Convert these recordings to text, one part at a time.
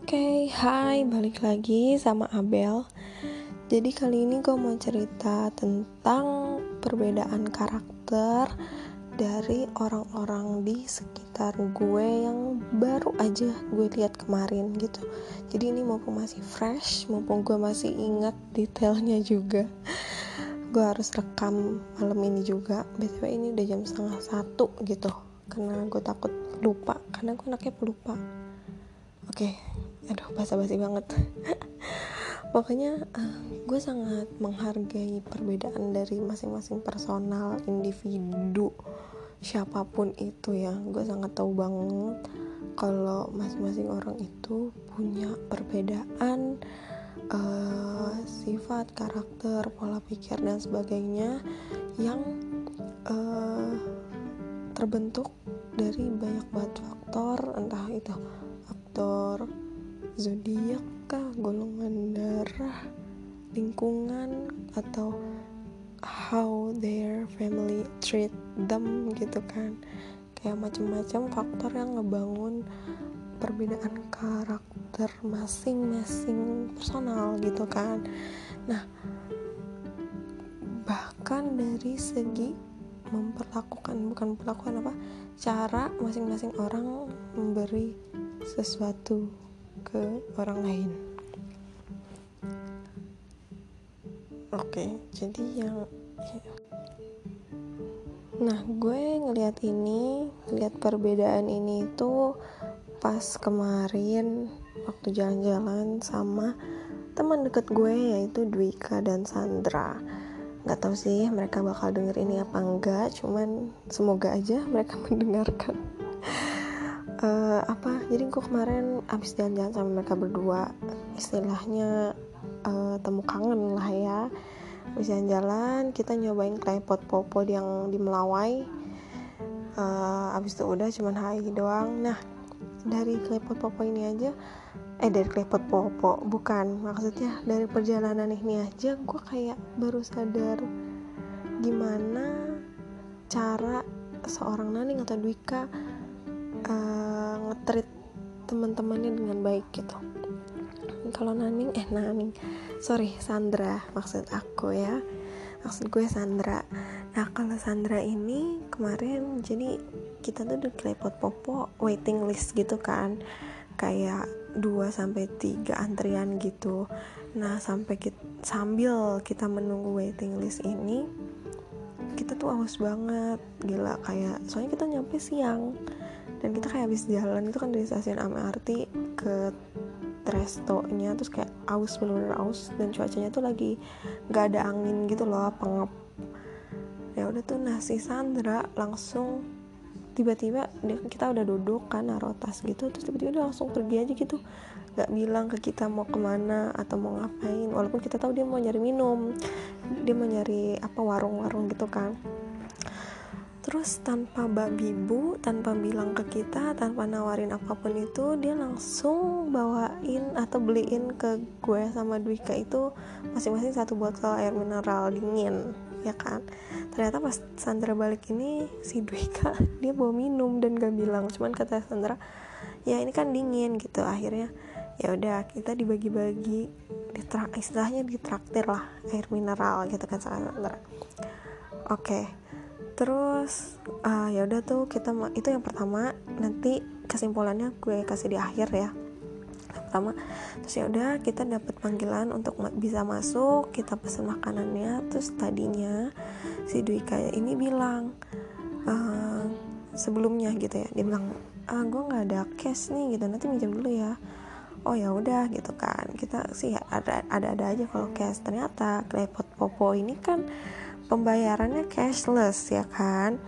Oke, okay, hai, balik lagi sama Abel. Jadi kali ini gue mau cerita tentang perbedaan karakter dari orang-orang di sekitar gue yang baru aja gue lihat kemarin gitu. Jadi ini mumpung masih fresh, mumpung gue masih ingat detailnya juga. Gue harus rekam malam ini juga. btw ini udah jam setengah satu gitu, karena gue takut lupa, karena gue anaknya pelupa oke. Aduh basa-basi banget. Pokoknya uh, gue sangat menghargai perbedaan dari masing-masing personal individu siapa pun itu ya. Gue sangat tahu banget kalau masing-masing orang itu punya perbedaan uh, sifat karakter pola pikir dan sebagainya yang uh, terbentuk dari banyak banget faktor entah itu faktor zodiak kah golongan darah lingkungan atau how their family treat them gitu kan. Kayak macam-macam faktor yang ngebangun perbedaan karakter masing-masing personal gitu kan. Nah bahkan dari segi memperlakukan bukan memperlakukan apa cara masing-masing orang memberi sesuatu ke orang lain. Oke, jadi yang Nah, gue ngeliat ini, lihat perbedaan ini itu pas kemarin waktu jalan-jalan sama teman deket gue yaitu Dwika dan Sandra. Gak tau sih mereka bakal denger ini apa enggak, cuman semoga aja mereka mendengarkan uh, apa? Jadi gue kemarin abis jalan-jalan sama mereka berdua istilahnya uh, temu kangen lah ya. Abis jalan-jalan kita nyobain klepot popo yang di Melawai. Uh, abis itu udah cuman hai doang. Nah dari klepot popo ini aja eh dari klepot popo bukan. Maksudnya dari perjalanan ini aja gue kayak baru sadar gimana cara seorang Naning atau Dwika uh, ngetrit teman-temannya dengan baik gitu. Kalau Naning eh Naning. Sorry Sandra maksud aku ya. Maksud gue Sandra. Nah kalau Sandra ini kemarin jadi kita tuh di klepot popo waiting list gitu kan. Kayak 2 sampai 3 antrian gitu. Nah sampai kita, sambil kita menunggu waiting list ini kita tuh haus banget. Gila kayak soalnya kita nyampe siang dan kita kayak habis jalan itu kan dari stasiun MRT ke restonya terus kayak aus bener-bener aus. Dan cuacanya tuh lagi gak ada angin gitu loh pengep. Ya udah tuh nasi Sandra langsung tiba-tiba kita udah duduk kan naruh tas gitu terus tiba-tiba dia langsung pergi aja gitu. Gak bilang ke kita mau ke mana atau mau ngapain walaupun kita tahu dia mau nyari minum dia mau nyari apa warung-warung gitu kan terus tanpa babi bu tanpa bilang ke kita tanpa nawarin apa pun itu dia langsung bawain atau beliin ke gue sama Dwika itu masing-masing satu botol air mineral dingin ya kan? Ternyata pas Sandra balik ini si Dwika dia bawa minum dan gak bilang. Cuman kata Sandra ya ini kan dingin gitu. Akhirnya ya udah kita dibagi-bagi ditrak istilahnya ditraktir lah air mineral gitu kan Sandra. Oke okay terus uh, ya udah tuh kita itu yang pertama nanti kesimpulannya gue kasih di akhir ya. Yang pertama terus ya udah kita dapat panggilan untuk bisa masuk kita pesen makanannya terus tadinya si Dwi kayak ini bilang uh, sebelumnya gitu ya dia bilang ah gue nggak ada cash nih gitu nanti minjem dulu ya. Oh ya udah gitu kan. Kita sih ada ada ada aja kalau cash. Ternyata klepot popo ini kan pembayarannya cashless ya kan?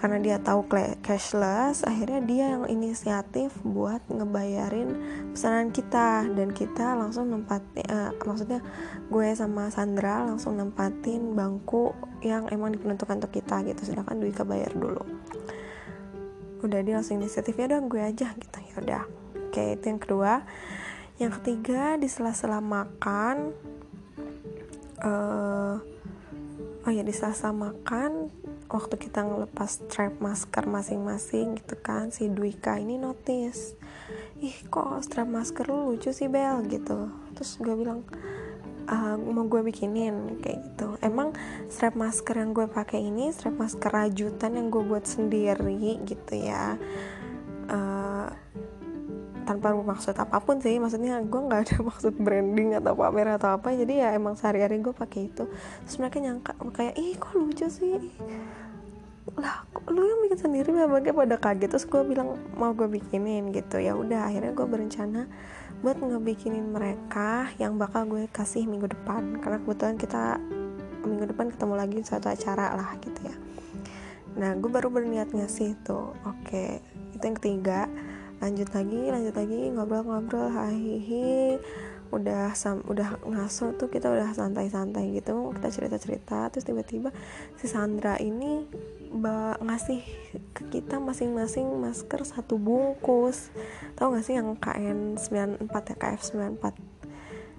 Karena dia tahu cashless akhirnya dia yang inisiatif buat ngebayarin pesanan kita. Dan kita langsung nempatin uh, maksudnya gue sama Sandra langsung nempatin bangku yang emang diperuntukkan untuk kita gitu. Sedangkan Dwika bayar dulu. Udah dia langsung inisiatifnya dong gue aja gitu. Ya udah. Oke itu yang kedua. Yang ketiga di sela-sela makan uh, oh ya di sela makan waktu kita ngelepas strap masker masing-masing gitu kan si Dwika ini notice ih kok strap masker lu lucu sih Bel? gitu. Terus gue bilang uh, mau gue bikinin kayak gitu. Emang strap masker yang gue pakai ini strap masker rajutan yang gue buat sendiri gitu ya tanpa bermaksud apa pun sih. Maksudnya gue nggak ada maksud branding atau pamer atau apa. Jadi ya emang sehari-hari gue pakai itu. Terus mereka nyangka kayak ih kok lucu sih? Lah lu yang bikin sendiri? Mereka pada kaget. Terus gue bilang mau gue bikinin gitu. Ya udah akhirnya gue berencana buat ngebikinin mereka yang bakal gue kasih minggu depan. Karena kebetulan kita minggu depan ketemu lagi suatu acara lah gitu ya. Nah gue baru berniat ngasih tuh oke itu yang ketiga lanjut lagi lanjut lagi ngobrol-ngobrol hahihi. Udah sam udah ngaso tuh kita udah santai-santai gitu. Kita cerita-cerita terus tiba-tiba si Sandra ini ngasih ke kita masing-masing masker satu bungkus. Tau gak sih yang KN 94 ya KF 94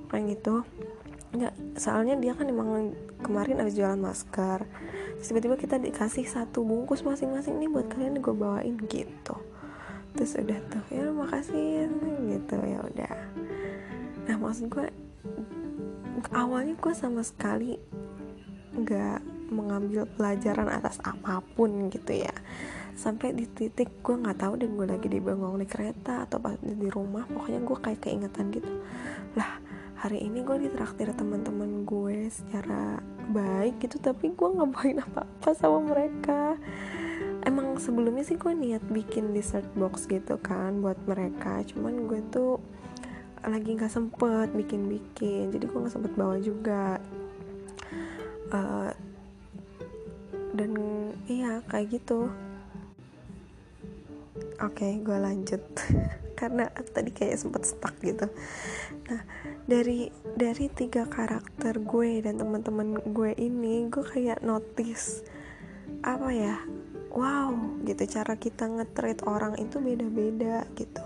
kayak gitu ya soalnya dia kan emang kemarin habis jualan masker. Tiba-tiba kita dikasih satu bungkus masing-masing nih buat kalian gue bawain gitu terus udah tuh ya makasih gitu ya udah. Nah maksud gue awalnya gue sama sekali nggak mengambil pelajaran atas apa pun gitu ya. Sampai di titik gue nggak tahu deh gue lagi di bengong di kereta atau pas di rumah pokoknya gue kayak keingetan gitu. Lah hari ini gue ditraktir teman-teman gue secara baik gitu tapi gue nggak bawain apa-apa sama mereka emang sebelumnya sih gue niat bikin dessert box gitu kan buat mereka. Cuman gue tuh lagi nggak sempet bikin-bikin. Jadi gue nggak sempet bawa juga. Uh, dan iya kayak gitu. Oke okay, gue lanjut. Karena tadi kayak sempet stuck gitu. Nah dari dari tiga karakter gue dan teman-teman gue ini gue kayak notice apa ya wow gitu cara kita nge orang itu beda-beda gitu.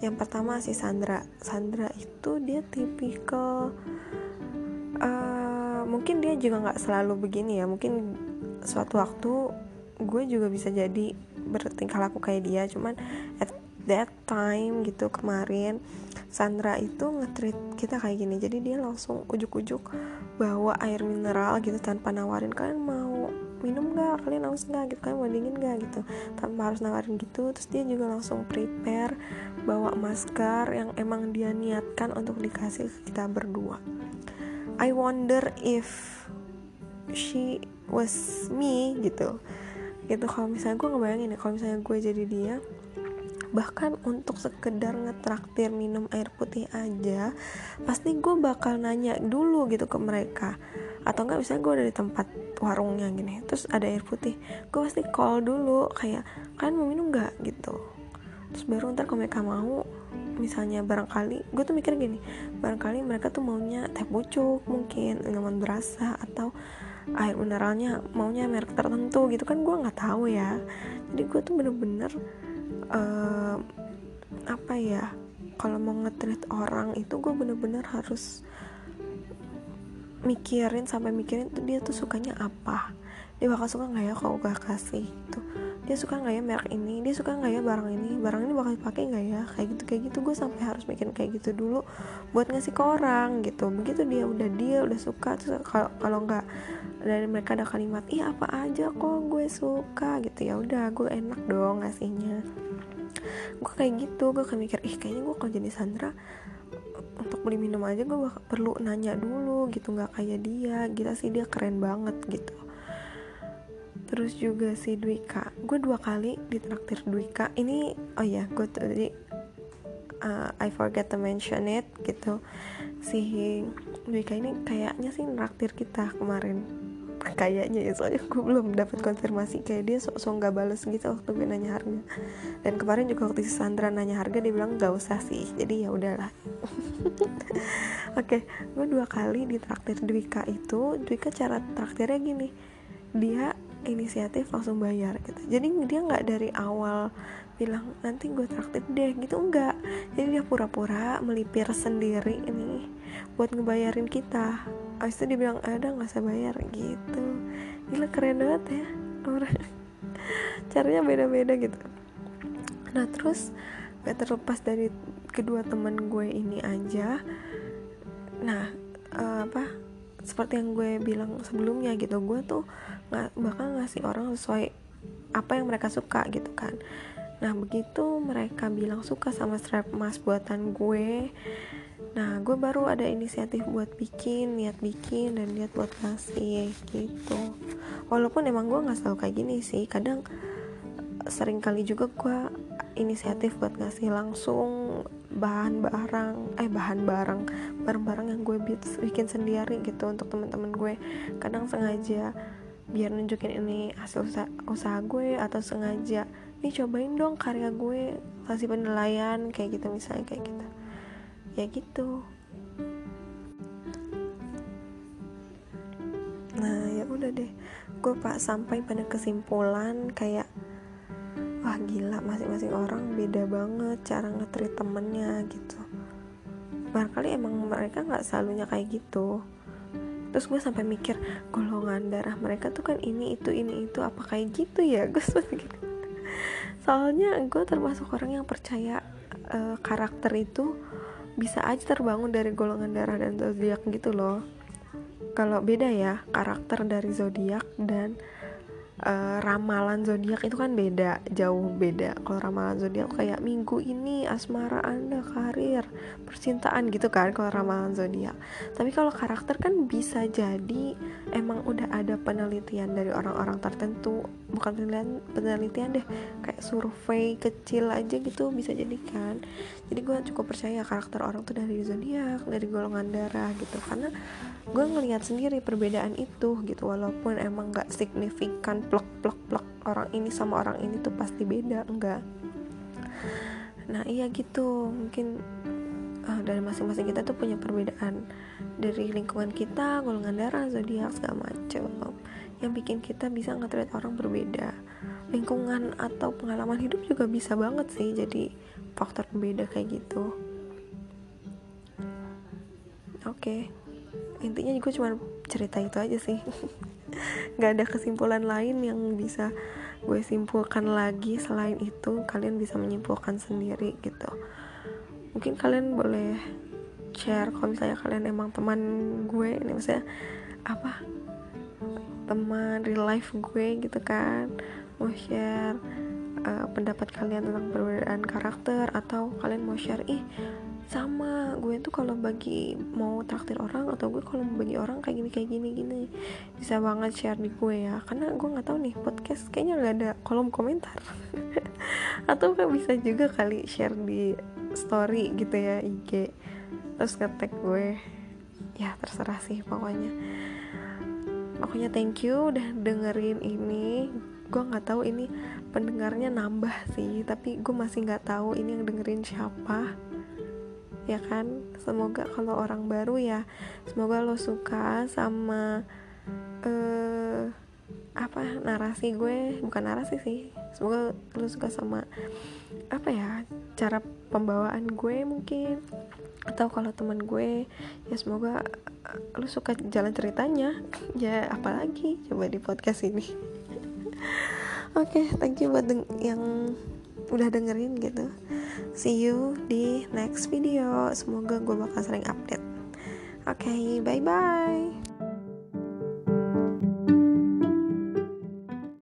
Yang pertama si Sandra. Sandra itu dia tipikal uh, mungkin dia juga nggak selalu begini ya mungkin suatu waktu gue juga bisa jadi bertingkah laku kayak dia cuman at that time gitu kemarin Sandra itu ngetrit kita kayak gini. Jadi dia langsung ujuk-ujuk bawa air mineral gitu tanpa nawarin kalian mau minum gak kalian haus gak gitu kan mau dingin gak gitu. Tanpa harus nawarin gitu terus dia juga langsung prepare bawa masker yang emang dia niatkan untuk dikasih ke kita berdua. I wonder if she was me gitu. Gitu kalau misalnya gue ngebayangin ya kalau misalnya gue jadi dia bahkan untuk sekedar ngetraktir minum air putih aja pasti gue bakal nanya dulu gitu ke mereka. Atau enggak misalnya gue ada di tempat warungnya gini terus ada air putih. Gue pasti call dulu kayak kalian mau minum nggak? Gitu. Terus baru ntar kalau mereka mau misalnya barangkali gue tuh mikir gini barangkali mereka tuh maunya teh pucuk mungkin minuman berasa atau air mineralnya maunya merek tertentu gitu kan gue nggak tahu ya. Jadi gue tuh bener-bener uh, apa ya kalau mau ngetrit orang itu gue bener-bener harus mikirin sampai mikirin tuh dia tuh sukanya apa. Dia bakal suka nggak ya kalau gue kasih tuh dia suka nggak ya merek ini? Dia suka nggak ya barang ini? Barang ini bakal dipakai nggak ya? Kayak gitu kayak gitu. Gue sampai harus mikirin kayak gitu dulu buat ngasih ke orang gitu. Begitu dia udah dia udah suka terus kalau kalau nggak dari mereka ada kalimat ih apa aja kok gue suka? Gitu. Ya udah gue enak dong ngasihnya. Gue kayak gitu gue kayak mikir ih kayaknya gue kalau jadi Sandra untuk beli minum aja gue perlu nanya dulu gitu nggak kayak dia. Gila sih dia keren banget gitu. Terus juga si Dwika. Gue dua kali ditraktir Dwika. Ini oh ya gue tadi uh, I forget to mention it gitu. Si Dwika ini kayaknya sih nraktir kita kemarin kayaknya ya soalnya gue belum dapat konfirmasi kayak dia sok-sok nggak bales gitu waktu gue nanya harga. Dan kemarin juga waktu si Sandra nanya harga dia bilang nggak usah sih jadi ya udahlah. Oke okay, gue dua kali di traktir Dwika itu Dwika cara traktirnya gini dia inisiatif langsung bayar gitu. Jadi dia nggak dari awal bilang nanti gue traktir deh gitu enggak jadi dia pura-pura melipir sendiri ini buat ngebayarin kita. Abis itu dia bilang ada nggak usah bayar gitu. Gila keren banget ya orang. Caranya beda-beda gitu. Nah terus gak terlepas dari kedua temen gue ini aja nah uh, apa seperti yang gue bilang sebelumnya gitu gue tuh nggak bakal ngasih orang sesuai apa yang mereka suka gitu kan. Nah begitu mereka bilang suka sama strap emas buatan gue nah gue baru ada inisiatif buat bikin niat bikin dan niat buat ngasih gitu. Walaupun emang gue nggak selalu kayak gini sih kadang sering kali juga gue inisiatif buat ngasih langsung bahan barang eh bahan barang barang-barang yang gue bikin sendiri gitu untuk teman-teman gue kadang sengaja biar nunjukin ini hasil usaha, usaha gue atau sengaja nih cobain dong karya gue kasih penilaian kayak gitu misalnya kayak gitu ya gitu. Nah ya udah deh. Gue pak sampai pada kesimpulan kayak wah gila masing-masing orang beda banget cara ngetrit temennya gitu. Barangkali emang mereka nggak selalunya kayak gitu. Terus gue sampai mikir golongan darah mereka tuh kan ini itu ini itu apa kayak gitu ya? Gue sempat gitu soalnya gue termasuk orang yang percaya uh, karakter itu bisa aja terbangun dari golongan darah dan zodiak gitu loh. Kalau beda ya karakter dari zodiak dan uh, ramalan zodiak itu kan beda jauh beda. Kalau ramalan zodiak kayak minggu ini asmara anda karir percintaan gitu kan kalau ramalan zodiak. Tapi kalau karakter kan bisa jadi emang udah ada penelitian dari orang-orang tertentu. Bukan penelitian penelitian deh kayak survei kecil aja gitu bisa jadi kan. Jadi gue cukup percaya karakter orang tuh dari zodiak dari golongan darah gitu. Karena gue ngelihat sendiri perbedaan itu gitu walaupun emang gak signifikan plek plek plek orang ini sama orang ini tuh pasti beda enggak. Nah iya gitu. Mungkin uh, dari masing-masing kita tuh punya perbedaan dari lingkungan kita golongan darah zodiak segala macem. Yang bikin kita bisa ngetreat orang berbeda. Lingkungan atau pengalaman hidup juga bisa banget sih jadi faktor pembeda kayak gitu. Oke. Okay. intinya gue cuma cerita itu aja sih nggak ada kesimpulan lain yang bisa gue simpulkan lagi selain itu kalian bisa menyimpulkan sendiri gitu. Mungkin kalian boleh share kalau misalnya kalian emang teman gue ini misalnya apa? Teman real life gue gitu kan. Mau share uh, pendapat kalian tentang perbedaan karakter atau kalian mau share ih sama gue tuh kalau bagi mau traktir orang atau gue kalau mau bagi orang kayak gini kayak gini gini. Bisa banget share di gue ya karena gue nggak tahu nih podcast kayaknya nggak ada kolom komentar. Atau kan bisa juga kali share di story gitu ya IG terus ngetek gue. Ya terserah sih pokoknya. Pokoknya thank you udah dengerin ini. Gue nggak tahu ini pendengarnya nambah sih tapi gue masih nggak tahu ini yang dengerin siapa ya kan? Semoga kalau orang baru ya semoga lo suka sama uh, apa narasi gue. Bukan narasi sih semoga lo suka sama apa ya cara pembawaan gue mungkin. Atau kalau teman gue ya semoga lo suka jalan ceritanya. Ya apalagi coba di podcast ini. Oke okay, thank you buat yang udah dengerin gitu see you di next video. Semoga gue bakal sering update. Oke okay, bye bye